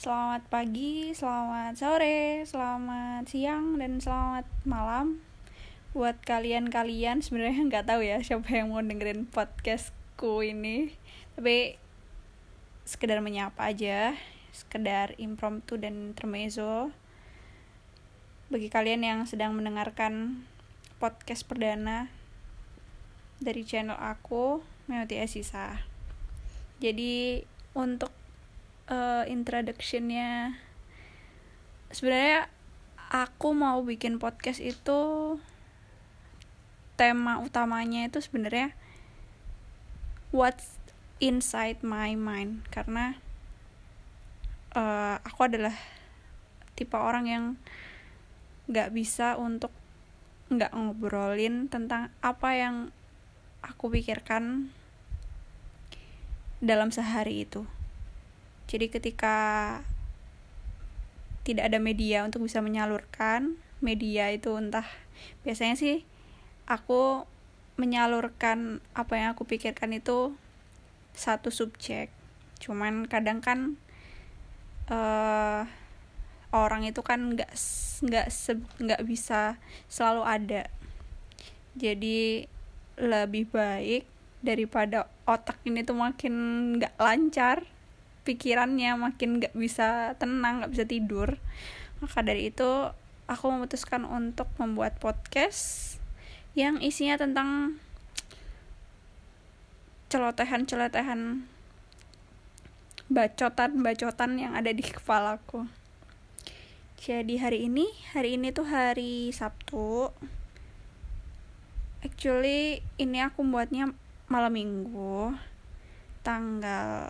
Selamat pagi, selamat sore, selamat siang, dan selamat malam buat kalian-kalian. Sebenarnya nggak tahu ya siapa yang mau dengerin podcastku ini, tapi sekedar menyapa aja, sekedar impromptu dan intermezzo. Bagi kalian yang sedang mendengarkan podcast perdana dari channel aku, Meoti Asisa. Jadi untuk uh, introductionnya. Sebenarnya aku mau bikin podcast itu tema utamanya itu sebenarnya what's inside my mind. Karena uh, aku adalah tipe orang yang nggak bisa untuk nggak ngobrolin tentang apa yang aku pikirkan dalam sehari itu jadi ketika tidak ada media untuk bisa menyalurkan media itu entah biasanya sih aku menyalurkan apa yang aku pikirkan itu satu subjek. Cuman kadang kan uh, orang itu kan nggak nggak nggak bisa selalu ada. Jadi lebih baik daripada otak ini tuh makin nggak lancar pikirannya makin gak bisa tenang gak bisa tidur maka dari itu aku memutuskan untuk membuat podcast yang isinya tentang celotehan-celotehan bacotan-bacotan yang ada di kepalaku. Jadi hari ini, hari ini tuh hari Sabtu. Actually, ini aku buatnya malam minggu. Tanggal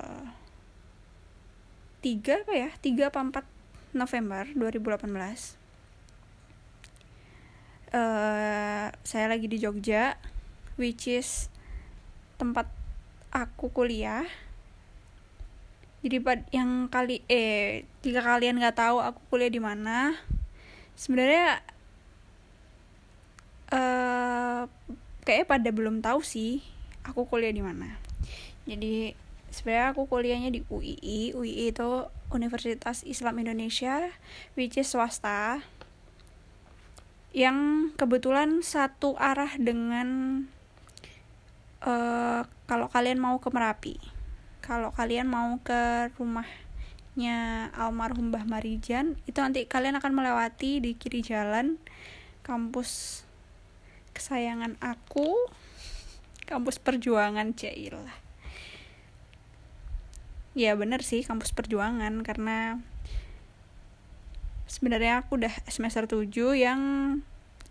3 apa ya? 3 apa 4 November 2018 uh, saya lagi di Jogja which is tempat aku kuliah. Jadi yang kali eh jika kalian nggak tahu aku kuliah di mana sebenarnya uh, kayaknya pada belum tahu sih aku kuliah di mana. Jadi sebenarnya aku kuliahnya di UII UII itu Universitas Islam Indonesia which is swasta yang kebetulan satu arah dengan uh, kalau kalian mau ke Merapi. Kalau kalian mau ke rumahnya almarhum Mbah Marijan itu nanti kalian akan melewati di kiri jalan kampus kesayangan aku kampus perjuangan Cailah ya bener sih kampus perjuangan karena sebenarnya aku udah semester 7 yang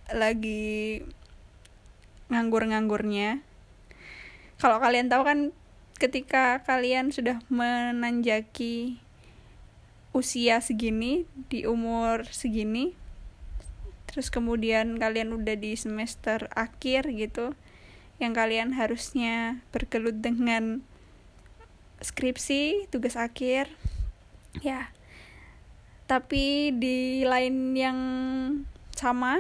lagi nganggur-nganggurnya. Kalau kalian tahu kan ketika kalian sudah menanjaki usia segini di umur segini terus kemudian kalian udah di semester akhir gitu yang kalian harusnya bergelut dengan skripsi tugas akhir ya. Tapi di lain yang sama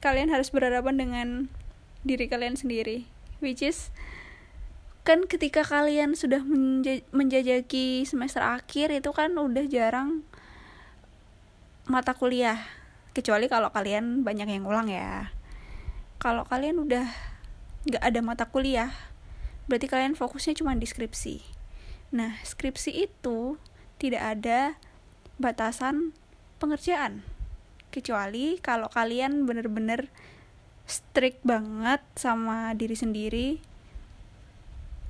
kalian harus berhadapan dengan diri kalian sendiri which is kan ketika kalian sudah menjajaki semester akhir itu kan udah jarang mata kuliah. Kecuali kalau kalian banyak yang ulang ya. Kalau kalian udah nggak ada mata kuliah berarti kalian fokusnya cuma di skripsi. Nah skripsi itu tidak ada batasan pengerjaan. Kecuali kalau kalian bener-bener strict banget sama diri sendiri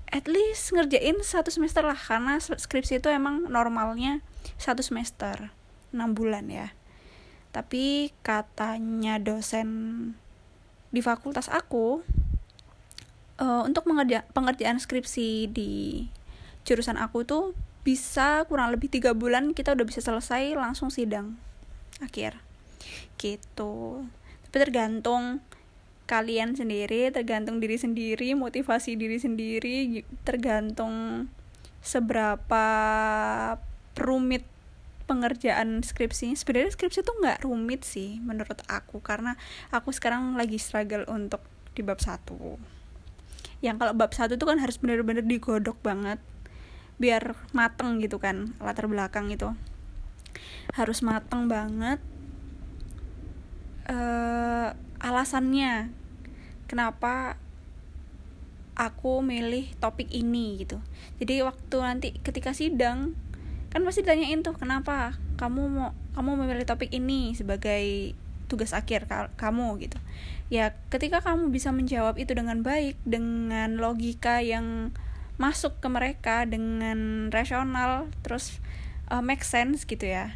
at least ngerjain satu semester lah karena skripsi itu emang normalnya satu semester 6 bulan ya. Tapi katanya dosen di fakultas aku uh, untuk mengerja pengerjaan skripsi di jurusan aku tuh bisa kurang lebih tiga bulan kita udah bisa selesai langsung sidang akhir. Gitu. Tapi tergantung kalian sendiri tergantung diri sendiri motivasi diri sendiri tergantung seberapa rumit pengerjaan skripsi. Sebenarnya skripsi tuh nggak rumit sih menurut aku karena aku sekarang lagi struggle untuk di bab satu yang kalau bab satu tuh kan harus bener-bener digodok banget biar mateng gitu kan latar belakang itu. Harus mateng banget uh, alasannya. Kenapa aku milih topik ini gitu. Jadi waktu nanti ketika sidang kan pasti ditanyain tuh kenapa kamu mau kamu memilih topik ini sebagai tugas akhir kamu? gitu ya ketika kamu bisa menjawab itu dengan baik dengan logika yang masuk ke mereka dengan rasional terus uh, make sense gitu ya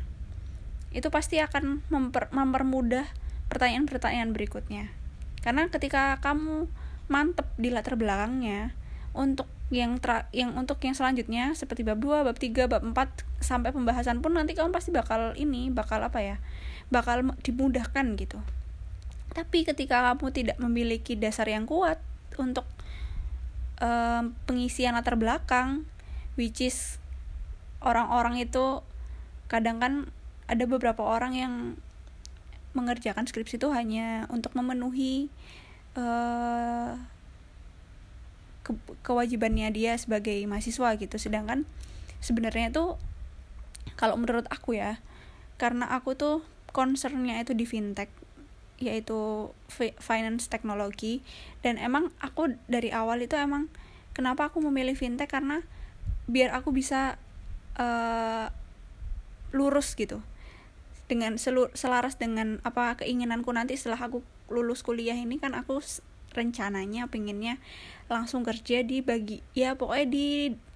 itu pasti akan memper, mempermudah pertanyaan-pertanyaan berikutnya. Karena ketika kamu mantep di latar belakangnya untuk yang tra yang untuk yang selanjutnya seperti bab 2, bab 3, bab 4 sampai pembahasan pun nanti kamu pasti bakal ini bakal apa ya bakal dimudahkan gitu tapi ketika kamu tidak memiliki dasar yang kuat untuk um, pengisian latar belakang which is orang-orang itu kadang kan ada beberapa orang yang mengerjakan skripsi itu hanya untuk memenuhi uh, ke kewajibannya dia sebagai mahasiswa gitu. Sedangkan sebenarnya itu kalau menurut aku ya karena aku tuh concernnya itu di fintech yaitu finance teknologi. Dan emang aku dari awal itu emang kenapa aku memilih fintech? Karena biar aku bisa uh, lurus gitu. Dengan selur, selaras dengan apa keinginanku nanti setelah aku lulus kuliah ini kan aku rencananya pengennya langsung kerja di bagi ya pokoknya di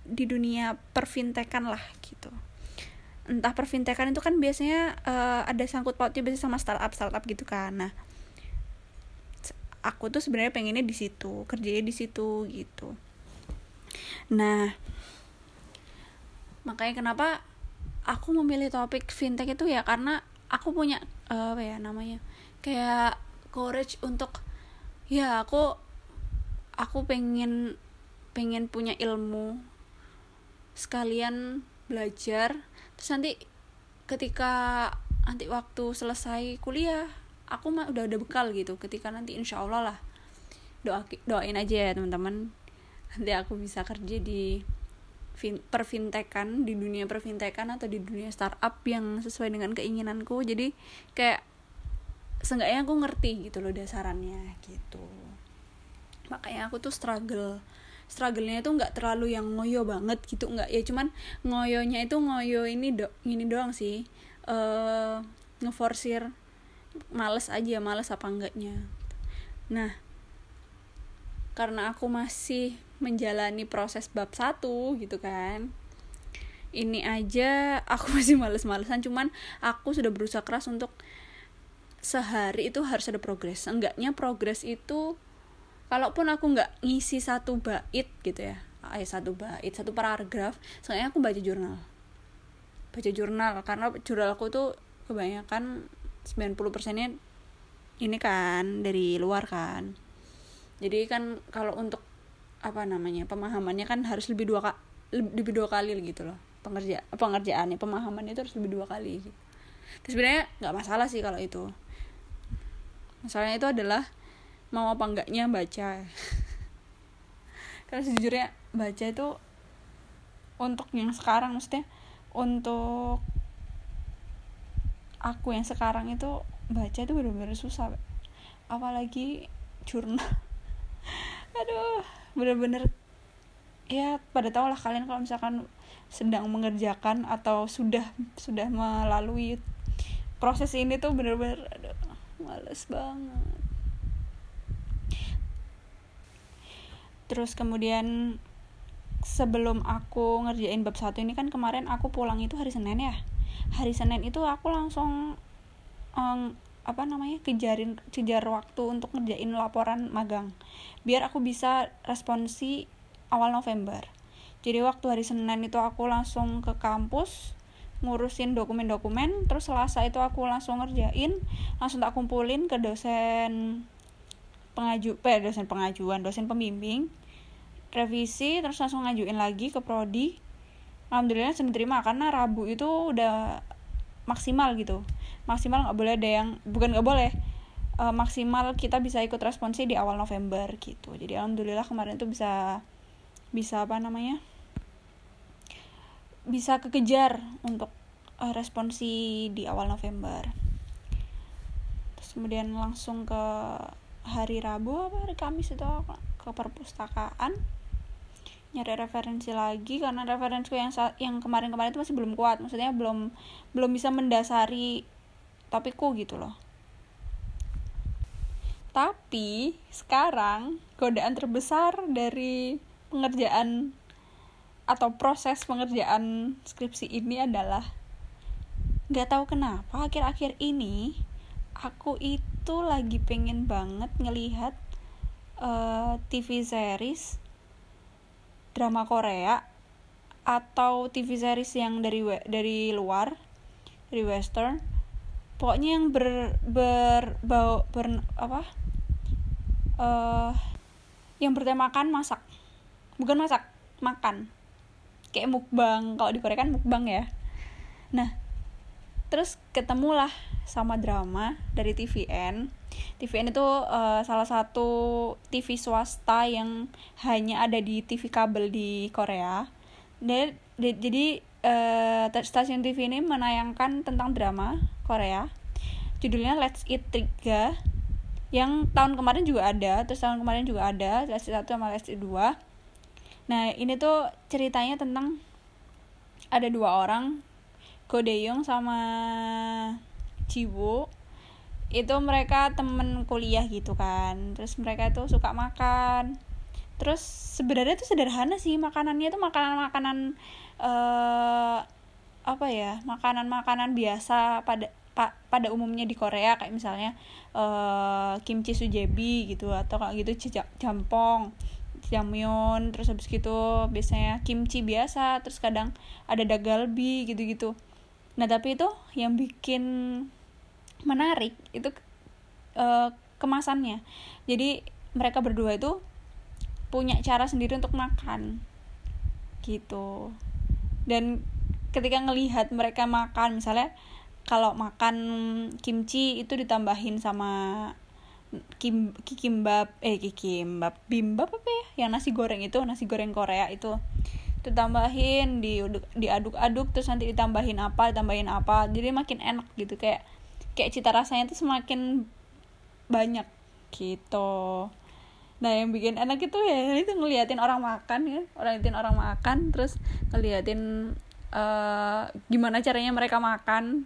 di dunia perfintekan lah gitu entah perfintekan itu kan biasanya uh, ada sangkut pautnya biasanya sama startup startup gitu kan. Nah aku tuh sebenarnya pengennya di situ kerjanya di situ gitu. Nah makanya kenapa aku memilih topik fintech itu ya karena aku punya uh, apa ya namanya kayak courage untuk ya aku aku pengen pengen punya ilmu sekalian belajar terus nanti ketika nanti waktu selesai kuliah aku mah udah ada bekal gitu. Ketika nanti insya Allah lah doa doain aja ya teman-teman. Nanti aku bisa kerja di fin, perfintekan di dunia perfintekan atau di dunia startup yang sesuai dengan keinginanku. Jadi kayak seenggaknya aku ngerti gitu loh dasarannya gitu. Makanya aku tuh struggle struggle-nya itu nggak terlalu yang ngoyo banget gitu nggak ya cuman ngoyonya itu ngoyo ini do ini doang sih. Uh, ngeforsir males aja males apa enggaknya. Nah karena aku masih menjalani proses bab satu gitu kan ini aja aku masih males-malesan cuman aku sudah berusaha keras untuk sehari itu harus ada progres. Enggaknya progres itu kalaupun aku nggak ngisi satu bait gitu ya ay satu bait satu paragraf soalnya aku baca jurnal. Baca jurnal karena jurnal aku tuh kebanyakan 90 persennya ini kan dari luar kan. Jadi kan kalau untuk apa namanya pemahamannya kan harus lebih dua kali lebih dua kali gitu loh. Pengerja pengerjaannya pemahamannya itu harus lebih dua kali gitu. Sebenarnya nggak masalah sih kalau itu. Masalahnya itu adalah mau apa enggaknya baca. Karena sejujurnya baca itu untuk yang sekarang maksudnya untuk aku yang sekarang itu baca itu bener-bener susah apalagi jurnal. Aduh bener-bener ya pada tau lah kalian kalau misalkan sedang mengerjakan atau sudah sudah melalui proses ini tuh bener-bener males banget terus kemudian sebelum aku ngerjain bab satu ini kan kemarin aku pulang itu hari Senin ya. Hari Senin itu aku langsung um, apa namanya kejarin kejar waktu untuk ngerjain laporan magang. Biar aku bisa responsi awal November. Jadi waktu hari Senin itu aku langsung ke kampus ngurusin dokumen-dokumen. Terus selasa itu aku langsung ngerjain langsung tak kumpulin ke dosen pengaju eh, dosen pengajuan dosen pembimbing revisi terus langsung ngajuin lagi ke prodi. Alhamdulillah sudah terima karena rabu itu udah maksimal gitu. Maksimal nggak boleh ada yang bukan nggak boleh uh, maksimal kita bisa ikut responsi di awal November gitu. Jadi alhamdulillah kemarin itu bisa bisa apa namanya bisa kekejar untuk uh, responsi di awal November. Terus kemudian langsung ke hari Rabu apa hari Kamis itu ke perpustakaan nyari referensi lagi karena referensiku yang yang kemarin-kemarin itu masih belum kuat maksudnya belum belum bisa mendasari topikku gitu loh. Tapi sekarang godaan terbesar dari pengerjaan atau proses pengerjaan skripsi ini adalah nggak tahu kenapa akhir-akhir ini aku itu lagi pengen banget ngelihat uh, eh, TV series drama Korea atau TV series yang dari dari luar dari western. Pokoknya yang ber ber bau ber apa uh, yang bertemakan masak. Bukan masak makan. Kayak mukbang. Kalau di Korea kan mukbang ya. Nah terus ketemulah sama drama dari TVN TVN itu uh, salah satu TV swasta yang hanya ada di TV kabel di Korea. Dan jadi uh, stasiun TV ini menayangkan tentang drama Korea. Judulnya Let's Eat 3 yang tahun kemarin juga ada terus tahun kemarin juga ada Let's Eat 1 sama Let's Eat 2 Nah ini tuh ceritanya tentang ada dua orang Ko Deyong sama Ciwo itu mereka temen kuliah gitu kan. Terus mereka tuh suka makan. Terus sebenarnya tuh sederhana sih makanannya tuh makanan-makanan uh, apa ya makanan-makanan biasa pada pa, pada umumnya di Korea kayak misalnya uh, kimchi sujebi gitu atau kayak gitu jampong jamyeon terus habis gitu biasanya kimchi biasa terus kadang ada dagalbi gitu-gitu. Nah tapi itu yang bikin menarik itu uh, kemasannya. Jadi mereka berdua itu punya cara sendiri untuk makan. Gitu. Dan ketika ngelihat mereka makan misalnya kalau makan kimchi itu ditambahin sama kim kikimbab eh kikimbab bimbab apa ya? Yang nasi goreng itu nasi goreng Korea itu. Itu tambahin di diaduk-aduk terus nanti ditambahin apa ditambahin apa. Jadi makin enak gitu kayak kayak cita rasanya tuh semakin banyak gitu. Nah yang bikin enak itu ya itu ngeliatin orang makan ya orang ngeliatin orang makan terus ngeliatin uh, gimana caranya mereka makan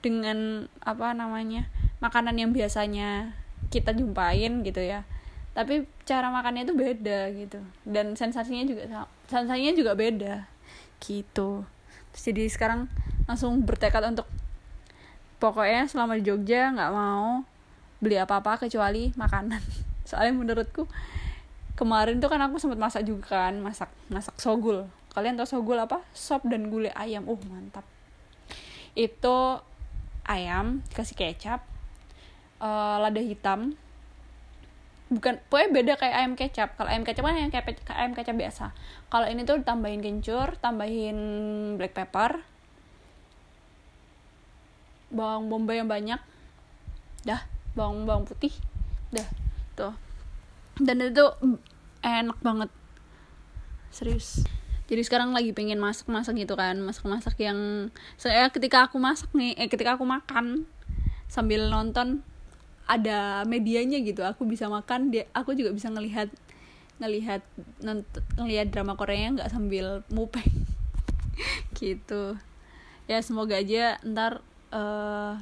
dengan apa namanya makanan yang biasanya kita jumpain gitu ya. Tapi cara makannya itu beda gitu. Dan sensasinya juga sensasinya juga beda gitu. Terus jadi sekarang langsung bertekad untuk pokoknya selama di Jogja nggak mau beli apa-apa kecuali makanan. Soalnya menurutku kemarin tuh kan aku sempat masak juga kan masak masak sogul. Kalian tau sogul apa? Sop dan gulai ayam. Uh mantap. Itu ayam kasih kecap uh, lada hitam. Bukan pokoknya beda kayak ayam kecap. Kalau ayam kecap kan yang kayak ayam kecap biasa. Kalau ini tuh tambahin kencur tambahin black pepper bawang bombay yang banyak. Dah bawang bawang putih. Dah tuh. Dan itu enak banget. Serius. Jadi sekarang lagi pengen masak masak gitu kan. Masak masak yang saya ketika aku masak nih eh ketika aku makan sambil nonton ada medianya gitu. Aku bisa makan dia aku juga bisa ngelihat ngelihat ngelihat drama Korea nggak sambil mupeng. Gitu. Ya semoga aja ntar uh,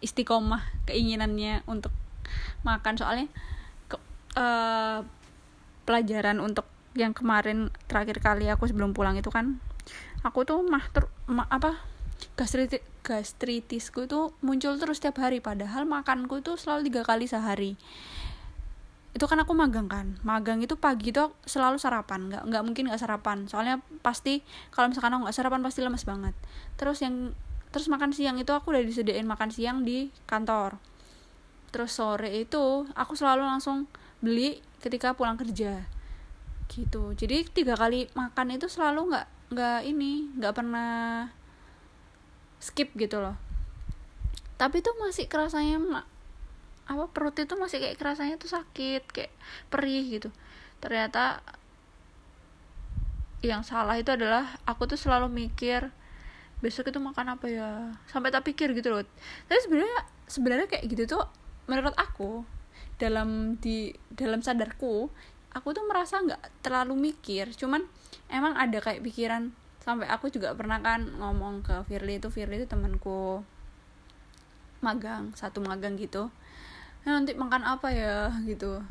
istiqomah keinginannya untuk makan. Soalnya ke, uh, pelajaran untuk yang kemarin terakhir kali aku sebelum pulang itu kan aku tuh mah ter ma, apa gastritis gastritisku itu muncul terus setiap hari padahal makanku itu selalu tiga kali sehari. Itu kan aku magang kan. Magang itu pagi itu selalu sarapan. Nggak nggak mungkin nggak sarapan. Soalnya pasti kalau misalkan aku nggak sarapan pasti lemes banget. Terus yang terus makan siang itu aku udah disediain makan siang di kantor. Terus sore itu aku selalu langsung beli ketika pulang kerja. Gitu. Jadi tiga kali makan itu selalu nggak nggak ini nggak pernah skip gitu loh. Tapi tuh masih kerasanya apa perut itu masih kayak kerasanya tuh sakit kayak perih gitu. Ternyata yang salah itu adalah aku tuh selalu mikir besok itu makan apa ya? Sampai tak pikir gitu loh. Tapi sebenarnya sebenarnya kayak gitu tuh menurut aku dalam di dalam sadarku aku tuh merasa nggak terlalu mikir. Cuman emang ada kayak pikiran. Sampai aku juga pernah kan ngomong ke Firly itu Firly itu temanku magang satu magang gitu. Nah, nanti makan apa ya? gitu.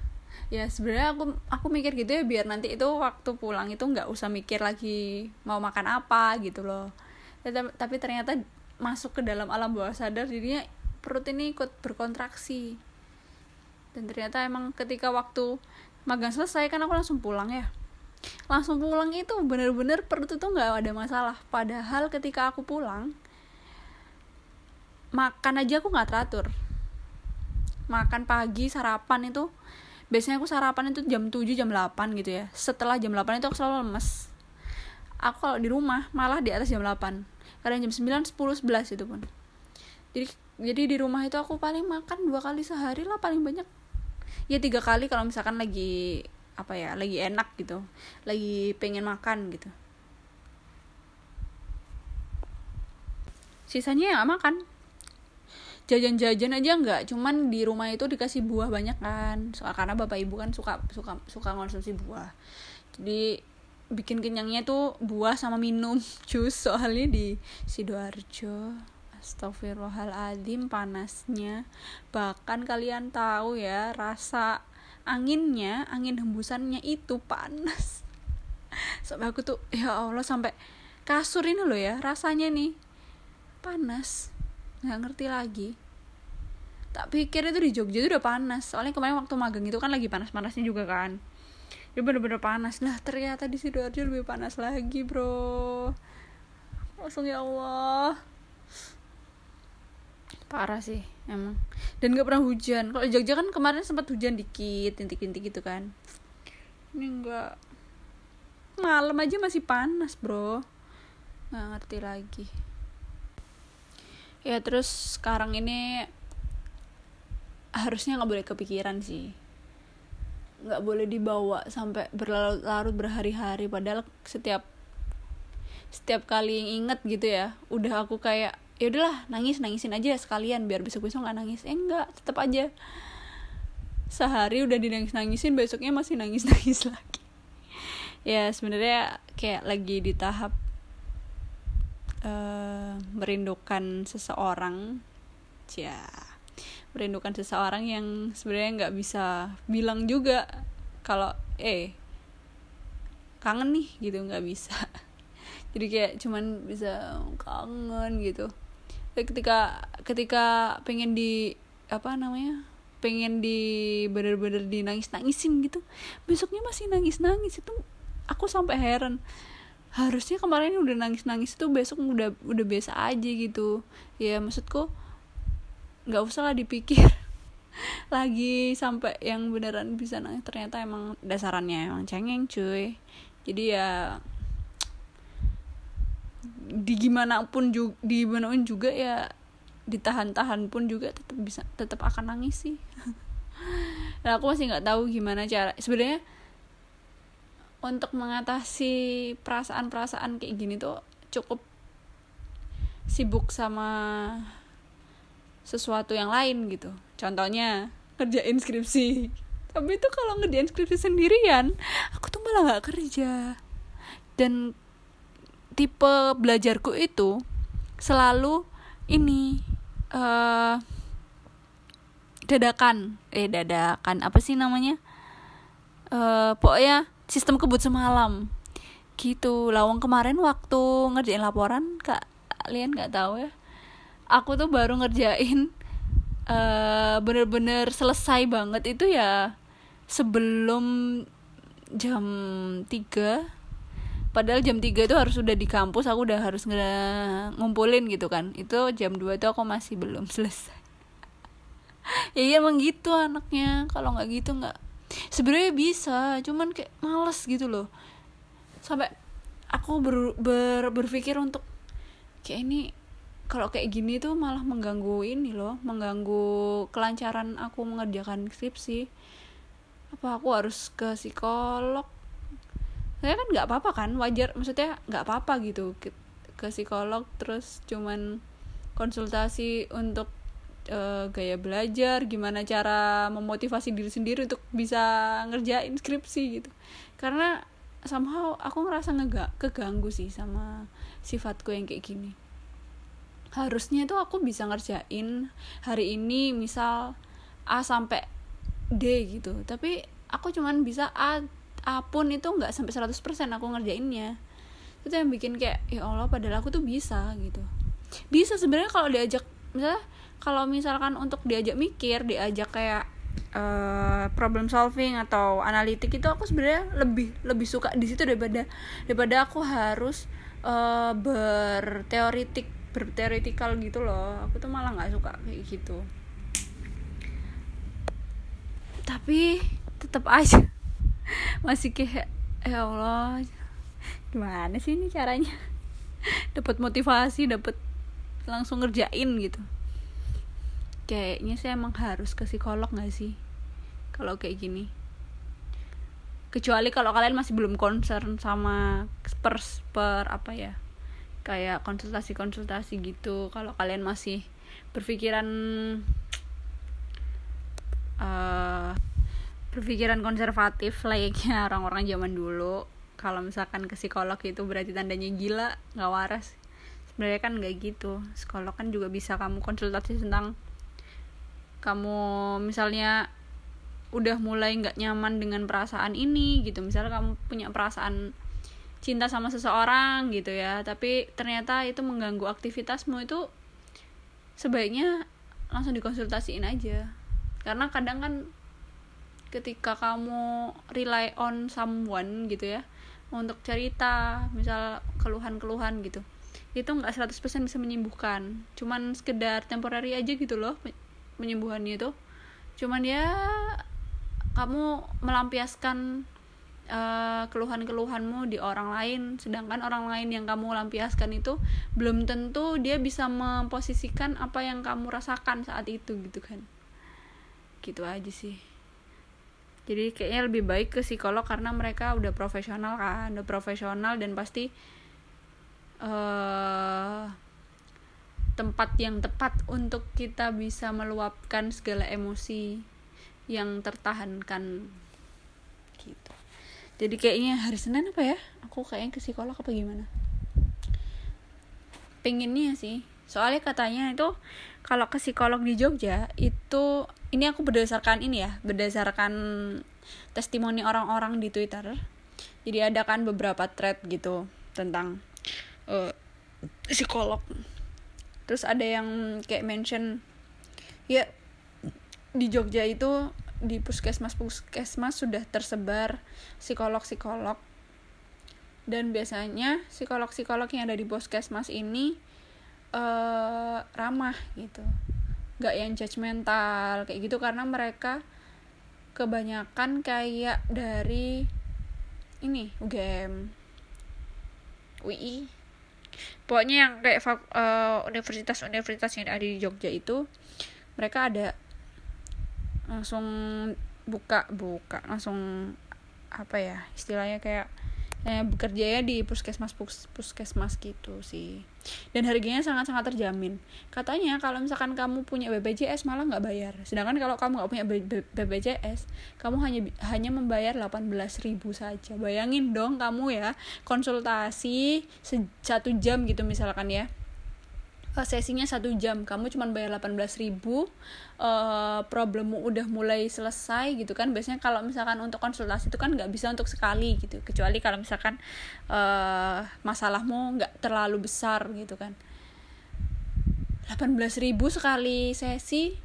Ya sebenarnya aku aku mikir gitu ya biar nanti itu waktu pulang itu nggak usah mikir lagi mau makan apa gitu loh tapi ternyata masuk ke dalam alam bawah sadar jadinya perut ini ikut berkontraksi. Dan ternyata emang ketika waktu magang selesai kan aku langsung pulang ya. Langsung pulang itu bener-bener perut itu nggak ada masalah. Padahal ketika aku pulang makan aja aku nggak teratur. Makan pagi sarapan itu biasanya aku sarapan itu jam 7 jam 8 gitu ya. Setelah jam 8 itu aku selalu lemes aku kalau di rumah malah di atas jam 8 kadang jam 9, 10, 11 itu pun. Jadi jadi di rumah itu aku paling makan dua kali sehari lah paling banyak. Ya tiga kali kalau misalkan lagi apa ya lagi enak gitu. Lagi pengen makan gitu. Sisanya ya makan. Jajan-jajan aja nggak. Cuman di rumah itu dikasih buah banyak kan. Karena bapak ibu kan suka suka suka konsumsi buah. Jadi bikin kenyangnya tuh buah sama minum jus soalnya di sidoarjo. Astagfirullahaladzim panasnya. Bahkan kalian tahu ya Rasa anginnya Angin hembusannya itu panas. Sampai aku tuh Ya Allah sampai kasur ini loh ya Rasanya nih Panas. Gak ngerti lagi. Tak pikir itu di Jogja itu udah panas. Soalnya kemarin waktu magang itu kan lagi panas-panasnya juga kan Dia bener-bener panas. Nah ternyata di Sidoarjo lebih panas lagi bro. Langsung ya Allah. Parah sih emang. Dan gak pernah hujan. Kalau Jogja kan kemarin sempat hujan dikit intik-intik gitu kan. Ini enggak malam aja masih panas bro. Nggak ngerti lagi. Ya terus sekarang ini harusnya nggak boleh kepikiran sih nggak boleh dibawa sampai berlarut-larut berhari-hari. Padahal setiap setiap kali inget gitu ya udah aku kayak ya udahlah nangis nangisin aja sekalian biar besok besok nggak nangis. Eh enggak tetap aja. Sehari udah dinangis nangisin besoknya masih nangis nangis lagi. Ya sebenarnya kayak lagi di tahap uh, merindukan seseorang. Ya merindukan seseorang yang sebenarnya nggak bisa bilang juga kalau eh kangen nih gitu nggak bisa. Jadi kayak cuman bisa kangen gitu. Ketika ketika pengen di apa namanya pengen di bener-bener di nangis nangisin gitu besoknya masih nangis nangis itu aku sampai heran. Harusnya kemarin udah nangis nangis itu besok udah udah biasa aja gitu. Ya maksudku nggak usah lah dipikir lagi sampai yang beneran bisa nangis. Ternyata emang dasarannya emang cengeng cuy. Jadi ya di gimana pun juga di gimana pun juga ya ditahan-tahan pun juga tetap bisa tetap akan nangis sih. Nah aku masih nggak tahu gimana cara sebenarnya untuk mengatasi perasaan-perasaan kayak gini tuh cukup sibuk sama sesuatu yang lain gitu. Contohnya kerjain skripsi. Tapi itu kalau ngerjain skripsi sendirian aku tuh malah nggak kerja. Dan tipe belajarku itu selalu ini uh, dadakan. Eh dadakan apa sih namanya? Uh, pokoknya sistem kebut semalam. Gitu. Lawang kemarin waktu ngerjain laporan kak kalian nggak tahu ya aku tuh baru ngerjain uh, bener-bener selesai banget itu ya sebelum jam 3 padahal jam 3 itu harus sudah di kampus aku udah harus ngumpulin gitu kan. Itu jam 2 itu aku masih belum selesai. Ya iya emang gitu anaknya. Kalau nggak gitu nggak sebenarnya bisa cuman kayak males gitu loh. Sampai aku ber, ber, berpikir untuk kayak ini kalau kayak gini tuh malah mengganggu ini loh mengganggu kelancaran aku mengerjakan skripsi. Apa aku harus ke psikolog? Saya kan nggak apa-apa kan wajar maksudnya nggak apa-apa gitu. Ke, psikolog terus cuman konsultasi untuk uh, gaya belajar gimana cara memotivasi diri sendiri untuk bisa ngerjain skripsi gitu. Karena somehow aku ngerasa ngegak keganggu sih sama sifatku yang kayak gini harusnya itu aku bisa ngerjain hari ini misal A sampai D gitu. Tapi aku cuman bisa A A pun itu nggak sampai 100% aku ngerjainnya. Itu yang bikin kayak ya Allah padahal aku tuh bisa gitu. Bisa sebenarnya kalau diajak misalnya kalau misalkan untuk diajak mikir diajak kayak uh, problem solving atau analitik itu aku sebenarnya lebih lebih suka di situ daripada daripada aku harus uh, berteoritik berteoritikal gitu loh. Aku tuh malah nggak suka kayak gitu. Tapi tetap aja masih kayak ya Allah gimana sih ini caranya? Dapat motivasi dapat langsung ngerjain gitu. Kayaknya saya emang harus ke psikolog gak sih kalau kayak gini? Kecuali kalau kalian masih belum concern sama per per apa ya kayak konsultasi-konsultasi gitu. Kalau kalian masih berpikiran uh, berpikiran konservatif layaknya orang-orang zaman dulu kalau misalkan ke psikolog itu berarti tandanya gila nggak waras. Sebenarnya kan nggak gitu. Psikolog kan juga bisa kamu konsultasi tentang kamu misalnya udah mulai nggak nyaman dengan perasaan ini gitu. Misalnya kamu punya perasaan cinta sama seseorang gitu ya. Tapi ternyata itu mengganggu aktivitasmu itu sebaiknya langsung dikonsultasiin aja. Karena kadang kan ketika kamu rely on someone gitu ya untuk cerita misal keluhan-keluhan gitu itu nggak 100% bisa menyembuhkan. Cuman sekedar temporary aja gitu loh penyembuhannya itu. Cuman ya kamu melampiaskan uh, keluhan-keluhanmu di orang lain. Sedangkan orang lain yang kamu lampiaskan itu belum tentu dia bisa memposisikan apa yang kamu rasakan saat itu gitu kan. Gitu aja sih. Jadi kayaknya lebih baik ke psikolog karena mereka udah profesional kan udah profesional dan pasti uh, tempat yang tepat untuk kita bisa meluapkan segala emosi yang tertahankan. Gitu jadi kayaknya hari Senin apa ya? Aku kayaknya ke psikolog apa gimana? Pengennya sih. Soalnya katanya itu kalau ke psikolog di Jogja itu ini aku berdasarkan ini ya berdasarkan testimoni orang-orang di Twitter. Jadi ada kan beberapa thread gitu tentang uh, psikolog. Terus ada yang kayak mention ya di Jogja itu di puskesmas puskesmas sudah tersebar psikolog psikolog dan biasanya psikolog psikolog yang ada di puskesmas ini uh, ramah gitu. Gak yang judgmental kayak gitu. Karena mereka kebanyakan kayak dari ini UGM UI pokoknya yang kayak uh, universitas-universitas yang ada di Jogja itu mereka ada langsung buka buka langsung apa ya istilahnya kayak eh, bekerja ya di puskesmas pus, puskesmas gitu sih. Dan harganya sangat-sangat terjamin. Katanya kalau misalkan kamu punya BPJS malah nggak bayar. Sedangkan kalau kamu nggak punya BPJS kamu hanya hanya membayar 18.000 saja. Bayangin dong kamu ya konsultasi satu jam gitu misalkan ya uh, sesinya satu jam kamu cuma bayar 18 ribu uh, problemmu udah mulai selesai gitu kan. Biasanya kalau misalkan untuk konsultasi itu kan nggak bisa untuk sekali gitu. Kecuali kalau misalkan uh, masalahmu nggak terlalu besar gitu kan. 18 ribu sekali sesi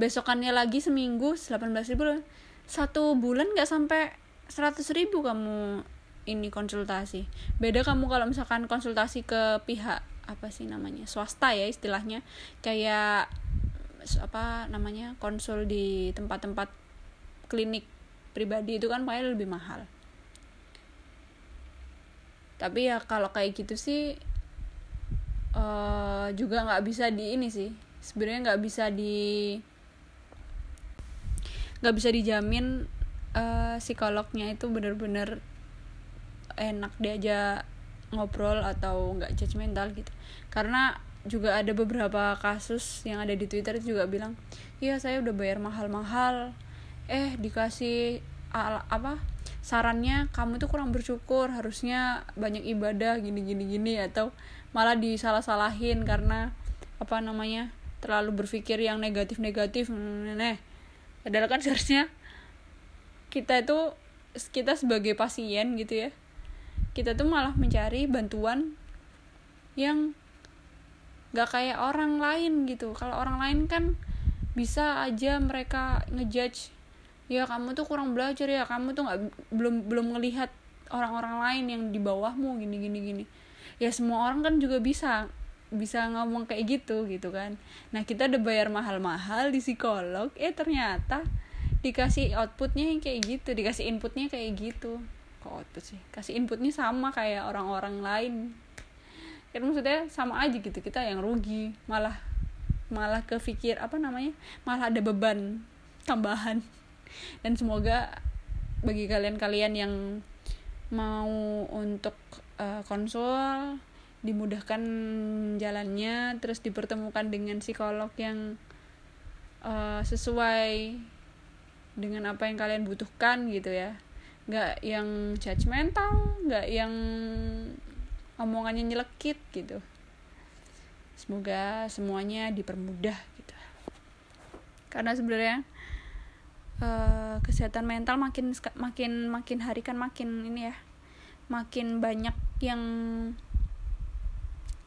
besokannya lagi seminggu 18 ribu. Satu bulan nggak sampai 100 ribu kamu ini konsultasi. Beda kamu kalau misalkan konsultasi ke pihak apa sih namanya swasta ya istilahnya. Kayak apa namanya konsul di tempat-tempat klinik pribadi itu kan paling lebih mahal. Tapi ya kalau kayak gitu sih uh, juga nggak bisa di ini sih. Sebenarnya nggak bisa di nggak bisa dijamin uh, psikolognya itu bener-bener enak diajak ngobrol atau nggak judgmental gitu. Karena juga ada beberapa kasus yang ada di Twitter juga bilang iya saya udah bayar mahal-mahal. Eh dikasih al apa sarannya kamu tuh kurang bersyukur harusnya banyak ibadah gini gini gini atau malah disalah-salahin karena apa namanya terlalu berpikir yang negatif-negatif nah padahal kan seharusnya kita itu kita sebagai pasien gitu ya kita tuh malah mencari bantuan yang gak kayak orang lain gitu. Kalau orang lain kan bisa aja mereka ngejudge ya kamu tuh kurang belajar ya kamu tuh nggak belum belum ngelihat orang-orang lain yang di bawahmu gini gini gini. Ya semua orang kan juga bisa bisa ngomong kayak gitu gitu kan. Nah kita udah bayar mahal-mahal di psikolog eh ternyata dikasih outputnya yang kayak gitu dikasih inputnya kayak gitu kok output sih? Kasih inputnya sama kayak orang-orang lain. Kan maksudnya sama aja gitu kita yang rugi malah malah kepikir apa namanya? Malah ada beban tambahan. Dan semoga bagi kalian-kalian yang mau untuk uh, konsul dimudahkan jalannya terus dipertemukan dengan psikolog yang uh, sesuai dengan apa yang kalian butuhkan gitu ya nggak yang judgmental nggak yang omongannya nyelekit gitu. Semoga semuanya dipermudah gitu. Karena sebenarnya uh, kesehatan mental makin makin makin hari kan makin ini ya makin banyak yang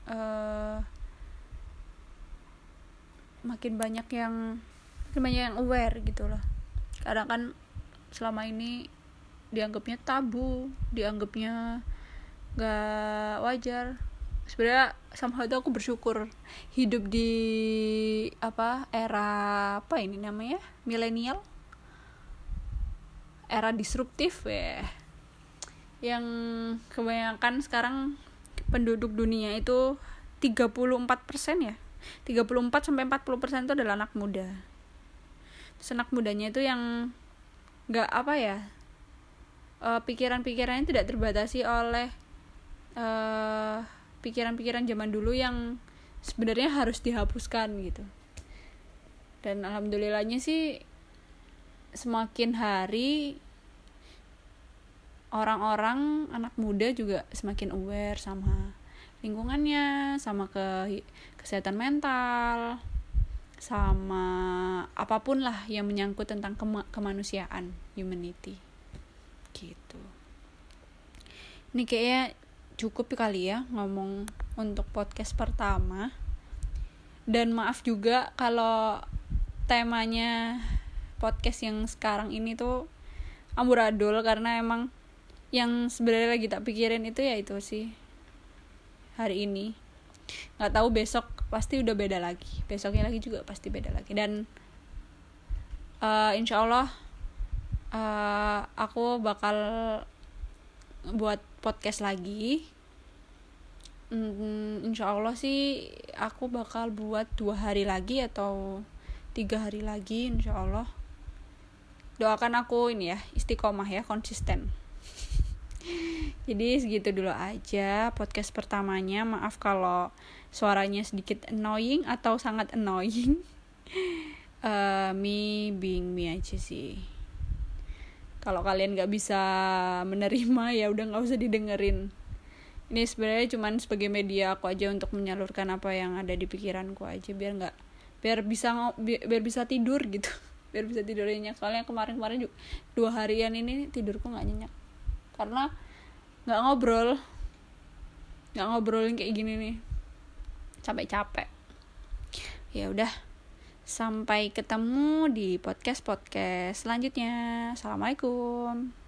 uh, makin banyak yang makin banyak yang aware gitu loh. Kadang kan selama ini dianggapnya tabu dianggapnya gak wajar. Sebenarnya sama itu aku bersyukur hidup di apa era apa ini namanya milenial. Era disruptif ya. Yang kebanyakan sekarang penduduk dunia itu 34% ya. 34 sampai 40% itu adalah anak muda. Terus anak mudanya itu yang nggak apa ya uh, pikiran-pikirannya tidak terbatasi oleh eh, pikiran-pikiran zaman dulu yang sebenarnya harus dihapuskan gitu. Dan alhamdulillahnya sih semakin hari orang-orang anak muda juga semakin aware sama lingkungannya sama ke kesehatan mental sama apa pun lah yang menyangkut tentang kema kemanusiaan humanity gitu. Ini kayaknya cukup kali ya ngomong untuk podcast pertama. Dan maaf juga kalau temanya podcast yang sekarang ini tuh amburadul karena emang yang sebenarnya lagi tak pikirin itu ya itu sih hari ini. Nggak tahu besok pasti udah beda lagi besoknya lagi juga pasti beda lagi. Dan uh, insya Allah uh, aku bakal buat podcast lagi. Hmm, insya Allah sih aku bakal buat dua hari lagi atau tiga hari lagi insya Allah. Doakan aku ini ya istiqomah ya konsisten. Jadi segitu dulu aja podcast pertamanya. Maaf kalau suaranya sedikit annoying atau sangat annoying. Uh, me being me aja sih kalau kalian nggak bisa menerima ya udah nggak usah didengerin. Ini sebenarnya cuman sebagai media aku aja untuk menyalurkan apa yang ada di pikiranku aja biar nggak biar bisa biar, bisa tidur gitu. Biar bisa tidur nyenyak. Soalnya kemarin-kemarin juga dua harian ini tidurku nggak nyenyak. Karena nggak ngobrol. Nggak ngobrolin kayak gini nih. Sampai capek ya udah Sampai ketemu di podcast-podcast selanjutnya. Assalamualaikum.